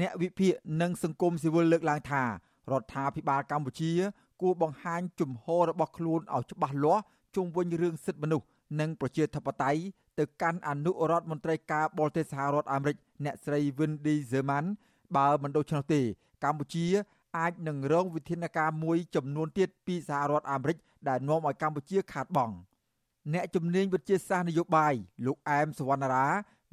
អ្នកវិភាគនិងសង្គមស៊ីវិលលើកឡើងថារដ្ឋាភិបាលកម្ពុជា គួរបង្ហាញជំហររបស់ខ្លួនឲ្យច្បាស់លាស់ជុំវិញរឿងសិទ្ធិមនុស្សនិងប្រជាធិបតេយ្យទៅកាន់អនុរដ្ឋមន្ត្រីការបរទេសសហរដ្ឋអាមេរិកអ្នកស្រី Wendy Sherman បើមិនដូច្នោះទេ កម្ពុជាអាចនឹងរងវិធានការមួយចំនួនទៀតពីសហរដ្ឋអាមេរិកដែលនាំឲ្យកម្ពុជាខាតបង់អ្នកជំនាញវិទ្យាសាស្ត្រនយោបាយលោកអែមសវណ្ណារា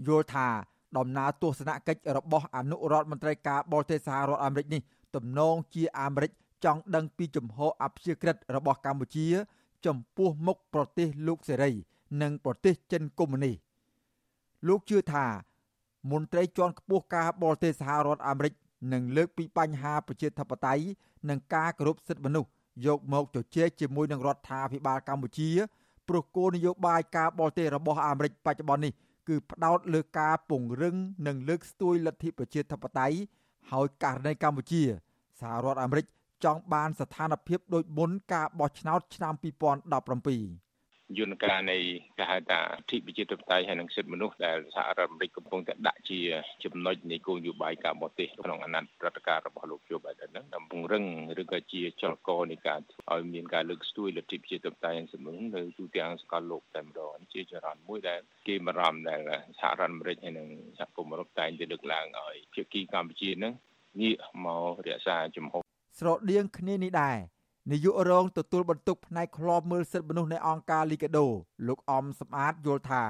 យល់ថា ដំណើរទស្សនកិច្ចរបស់អនុរដ្ឋមន្ត្រីការបរទេសសហរដ្ឋអាមេរិកនេះទំនងជាអាមេរិកចង់ដឹងពីជំហរអព្យាក្រឹតរបស់កម្ពុជា ចំពោះមុខប្រទេសលោកសេរី និងប្រទេសចិនកុម្មុយនីសលោកជឿថាមន្ត្រីជាន់ខ្ពស់ការបរទេសសហរដ្ឋអាមេរិកនឹងលើកពីបញ្ហាប្រជាធិបតេយ្យនិងការគោរពសិទ្ធិមនុស្សយកមកជជែកជាមួយនឹងរដ្ឋាភិបាលកម្ពុជាព្រោះគោលនយោបាយការបរទេសរបស់អាមេរិកបច្ចុប្បន្ននេះ គឺផ្ដោតលើការពង្រឹងនិងលើកស្ទួយលទ្ធិប្រជាធិបតេយ្យហើយករណីកម្ពុជាសហរដ្ឋអាមេរិកចង់បានស្ថានភាពដូចមុនការបោះឆ្នោតឆ្នាំ2017 យន្តការនៃគេហៅថាអធិប្រជាធិបតេយ្យហើយនិងសិទ្ធិមនុស្សដែលសហរដ្ឋអាមេរិកកំពុងតែដាក់ជាចំណុចនៃគោលនយោបាយការបរទេសក្នុងអាណត្តិរដ្ឋការរបស់លោកជូបៃដិនហ្នឹងដើម្បីពង្រឹងឬក៏ជាចលករនៃការឲ្យមានការលើកស្ទួយលទ្ធិប្រជាធិបតេយ្យនិងសិទ្ធិមនុស្សនៅទូទាំងសកលលោកតែម្ដងជាចរន្តមួយដែលគេបារម្ភដែលសហរដ្ឋអាមេរិកហើយនិងសហគមន៍អឺរ៉ុបតែងតែលើកឡើងឲ្យភាគីកម្ពុជាហ្នឹងងាកមករក្សាជំហរស្រដៀងគ្នានេះដែរ នាយករងទទួលបន្ទុកផ្នែកឃ្លាំមើលសិទ្ធិមនុស្សនៃអង្គការលីកាដូលោកអំសំអាតយល់ថា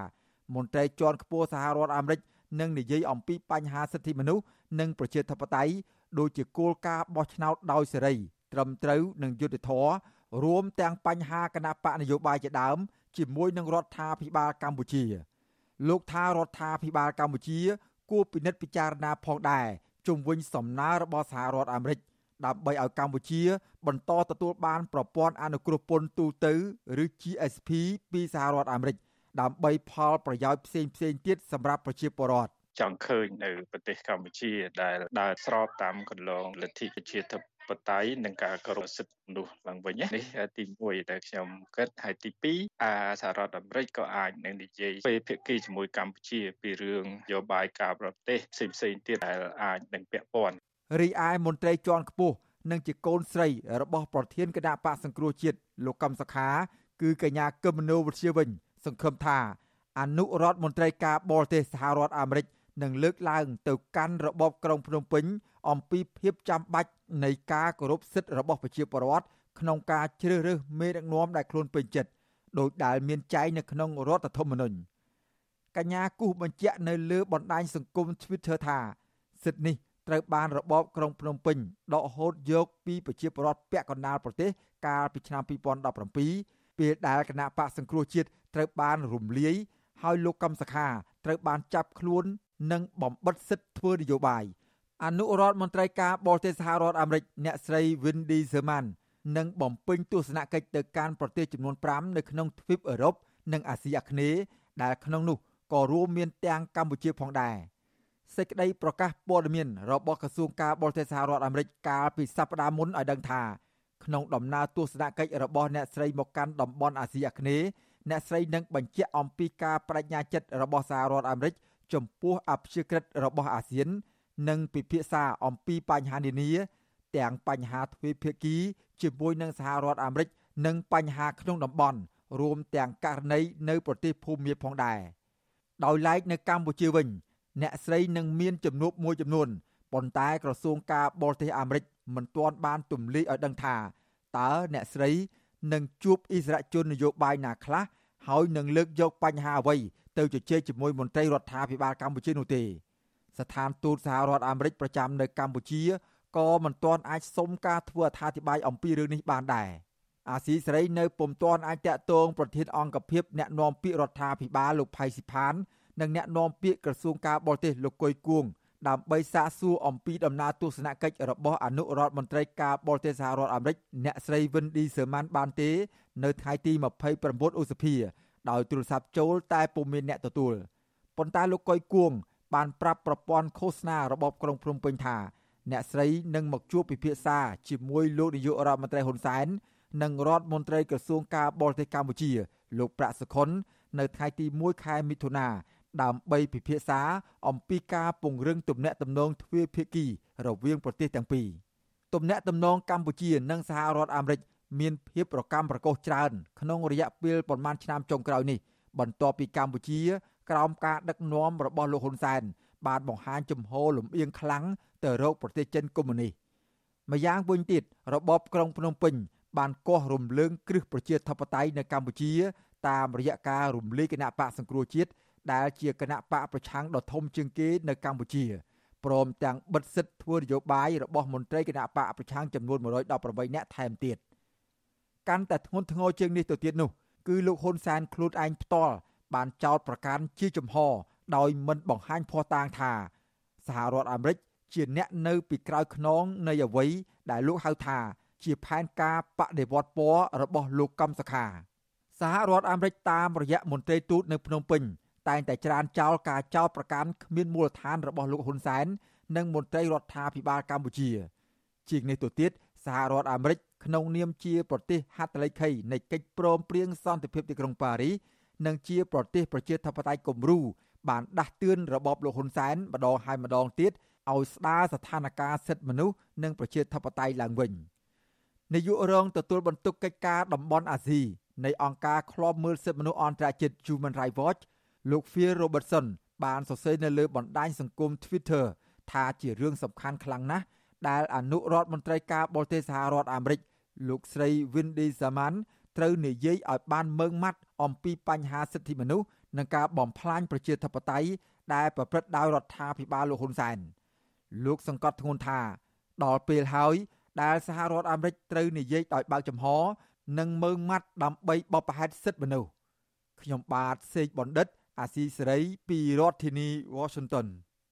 មន្ត្រីជាន់ខ្ពស់សហរដ្ឋអាមេរិកនឹងនិយាយអំពីបញ្ហាសិទ្ធិមនុស្សនិងប្រជាធិបតេយ្យដូចជាគោលការណ៍បោះឆ្នោតដោយសេរីត្រឹមត្រូវនិងយុត្តិធម៌រួមទាំងបញ្ហាគណៈបកនយោបាយជាដើមជាមួយនឹងរដ្ឋាភិបាលកម្ពុជា លោកថារដ្ឋាភិបាលកម្ពុជា គួរពិនិត្យពិចារណាផងដែរជុំវិញសំណើរបស់សហរដ្ឋអាមេរិក ដើម្បីឲ្យកម្ពុជា បន្តទទួលបានប្រព័ន្ធអនុគ្រោះពន្ធទូទៅឬ GSP ពីសហរដ្ឋអាមេរិកដើម្បីផលប្រយោជន៍ផ្សេងផ្សេងទៀតសម្រាប់ប្រជាពលរដ្ឋចង់ឃើញនៅប្រទេសកម្ពុជាដែលដើរស្របតាមគន្លងលទ្ធិប្រជាធិបតេយ្យនិងការគោរពសិទ្ធិមនុស្សឡើងវិញនេះទី1ដែលខ្ញុំគិតហើយទី2អាសហរដ្ឋអាមេរិកក៏អាចនឹងនិយាយពេលភាគីជាមួយកម្ពុជាពីរឿងយោបាយការប្រទេសផ្សេងផ្សេងទៀតដែលអាចនឹងពាក់ព័ន្ធ រីឯមន្ត្រីជាន់ខ្ពស់និងជាកូនស្រីរបស់ប្រធានគណៈបកសង្គ្រោះជាតិលោកកំសខា គឺកញ្ញាកឹមនោវិជ្ជាវិញ សង្ឃឹមថាអនុរដ្ឋមន្ត្រីការបរទេសសហរដ្ឋអាមេរិកនឹងលើកឡើងទៅកាន់របបក្រុងភ្នំពេញអំពីភាពចាំបាច់នៃការគោរពសិទ្ធិរបស់ប្រជាពលរដ្ឋក្នុងការជ្រើសរើសមេដឹកនាំដែលខ្លួនពេញចិត្តដោយដែលមានចែងនៅក្នុងរដ្ឋធម្មនុញ្ញកញ្ញាគូសបញ្ជាក់នៅលើបណ្ដាញសង្គម Twitter ថាសិទ្ធិនេះ ត្រូវបានរបបក្រុងភ្នំពេញដកហូតយកពីប្រជាពលរដ្ឋពាក់កណ្ដាលប្រទេសកាលពីឆ្នាំ2017ពេលដែលគណៈបកសង្គ្រោះជាតិត្រូវបានរំលាយហើយលោកកឹមសខាត្រូវបានចាប់ខ្លួននិងបំបិទសិទ្ធិធ្វើនយោបាយអនុរដ្ឋមន្ត្រីការបរទេសសហរដ្ឋអាមេរិកអ្នកស្រី Wendy Sherman នឹងបំពេញទស្សនកិច្ចទៅកាន់ប្រទេសចំនួន5នៅក្នុងទ្វីបអឺរ៉ុបនិងអាស៊ីអាគ្នេយ៍ដែលក្នុងនោះក៏រួមមានទាំងកម្ពុជាផងដែរ។ សេចក្តីប្រកាសព័ត៌មានរបស់ក្រសួងការបរទេសសហរដ្ឋអាមេរិកកាលពីសប្តាហ៍មុនឲ្យដឹងថាក្នុងដំណើរទស្សនកិច្ចរបស់អ្នកស្រីមកកាន់តំបន់អាស៊ីអាគ្នេយ៍អ្នកស្រីនឹងបញ្ជាក់អំពីការបដិញ្ញាចិត្តរបស់សហរដ្ឋអាមេរិកចំពោះអព្យាក្រឹតរបស់អាស៊ាន និងពិភាក្សាអំពីបញ្ហានានា ទាំងបញ្ហាទ្វេភាគីជាមួយនឹងសហរដ្ឋអាមេរិកនិងបញ្ហាក្នុងតំបន់រួមទាំងករណីនៅប្រទេសភូមាផងដែរដោយឡែកនៅកម្ពុជាវិញ អ្នកស្រីនឹងមានជំនួបមួយចំនួនប៉ុន្តែក្រសួងការបរទេសអាមេរិកមិនទាន់បានទម្លាយឲ្យដឹងថាតើអ្នកស្រីនឹងជួបអិសរាជជននយោបាយណាខ្លះហើយនឹងលើកយកបញ្ហាអ្វីទៅជជែកជាមួយមន្ត្រីរដ្ឋាភិបាលកម្ពុជានោះទេស្ថានទូតសហរដ្ឋអាមេរិកប្រចាំនៅកម្ពុជាក៏មិនទាន់អាចសុំការធ្វើអត្ថាធិប្បាយអំពីរឿងនេះបានដែរអាស៊ីសេរីនៅពុំទាន់អាចតាក់ទងប្រធានអង្គភិបអ្នកណែនាំពាក្យរដ្ឋាភិបាលលោកផៃស៊ីផាន និងអ្នកនាំពាក្យក្រសួងការបរទេសលោកកុយគួងដើម្បីសាកសួរអំពីដំណើរទស្សនកិច្ចរបស់អនុរដ្ឋមន្ត្រីការបរទេសសហរដ្ឋអាមេរិកអ្នកស្រី Wendy Sherman បានទេ នៅថ្ងៃទី29ឧសភាដោយទូរស័ព្ទចូលតែពុំមានអ្នកទទួលប៉ុន្តែលោកកុយគួង បានប្រាប់ប្រព័ន្ធឃោសនារបបក្រុងភ្នំពេញថាអ្នកស្រីនឹងមកជួបពិភាក្សាជាមួយលោកនាយករដ្ឋមន្ត្រីហ៊ុនសែននិងរដ្ឋមន្ត្រីក្រសួងការបរទេសកម្ពុជា លោកប្រាក់សុខុននៅថ្ងៃទី1ខែមិថុនា ដើម្បីពិភាក្សាអំពីការពង្រឹងទំនាក់ទំនងទ្វេភាគីរវាងប្រទេសទាំងពីរទំនាក់ទំនងកម្ពុជានិងសហរដ្ឋអាមេរិកមានភាពប្រកម្មប្រកោសច្រើនក្នុងរយៈពេលប្រមាណឆ្នាំចុងក្រោយនេះបន្ទាប់ពីកម្ពុជា ក្រោមការដឹកនាំរបស់លោកហ៊ុនសែនបានបង្ហាញជំហរលំអៀងខ្លាំងទៅរកប្រទេសចិនកុម្មុយនីសម្យ៉ាងវិញទៀតរបបក្រុងភ្នំពេញ បានកោះរំលើងគ្រឹះប្រជាធិបតេយ្យនៅកម្ពុជា តាមរយៈការរំលាយគណៈបកសង្គ្រោះជាតិ ដែលជាគណៈបកប្រឆាំងដ៏ធំជាងគេនៅកម្ពុជាព្រមទាំងបិទសិទ្ធិធ្វើនយោបាយរបស់មន្ត្រីគណៈបកប្រឆាំងចំនួន118នាក់ថែមទៀតកាន់តែធ្ងន់ធ្ងរជាងនេះទៅទៀតនោះគឺលោកហ៊ុនសែនខ្លួនឯងផ្ទាល់បានចោទប្រកាន់ជាចំហដោយមិនបង្ហាញភ័ស្តុតាងថាសហរដ្ឋអាមេរិកជាអ្នកនៅពីក្រោយខ្នងនៃអ្វីដែលលោកហៅថាជាផែនការបដិវត្តពណ៌របស់លោកកំសខាសហរដ្ឋអាមេរិកតាមរយៈមន្ត្រីទូតនៅភ្នំពេញ តែងតែច្រានចោលការចោទប្រកាន់គ្មានមូលដ្ឋានរបស់លោកហ៊ុនសែននិងមន្ត្រីរដ្ឋាភិបាលកម្ពុជា ជាងនេះទៅទៀតសហរដ្ឋអាមេរិកក្នុងនាមជាប្រទេសហត្ថលេខីនៃកិច្ចព្រមព្រៀងសន្តិភាពទីក្រុងប៉ារីសនិងជាប្រទេសប្រជាធិបតេយ្យគំរូបានដាស់តឿនរបបលោកហ៊ុនសែនម្ដងហើយម្ដងទៀតឲ្យស្ដារស្ថានភាពសិទ្ធិមនុស្សនិងប្រជាធិបតេយ្យឡើងវិញនាយករងទទួលបន្ទុកកិច្ចការតំបន់អាស៊ីនៃអង្គការឃ្លាំមើលសិទ្ធិមនុស្សអន្តរជាតិ Human Rights Watch លោក Phil Robertson បានសរសេរនៅលើបណ្ដាញសង្គម Twitter ថាជារឿងសំខាន់ខ្លាំងណាស់ដែលអនុរដ្ឋមន្ត្រីការបរទេសសហរដ្ឋអាមេរិកលោកស្រី Wendy Zaman ត្រូវនិយាយឲ្យបានម៉ឺងម៉ាត់អំពីបញ្ហាសិទ្ធិមនុស្សនិងការបំផ្លាញប្រជាធិបតេយ្យដែលប្រព្រឹត្តដោយរដ្ឋាភិបាលលោកហ៊ុនសែនលោកសង្កត់ធ្ងន់ថាដល់ពេលហើយដែលសហរដ្ឋអាមេរិកត្រូវនិយាយដោយបើកចំហ និងមើងម៉ាត់ដើម្បីបបផហេតសិទ្ធិមនុស្សខ្ញុំបាទសេកបណ្ឌិត អាស៊ីសេរីពីរដ្ឋធានី Washington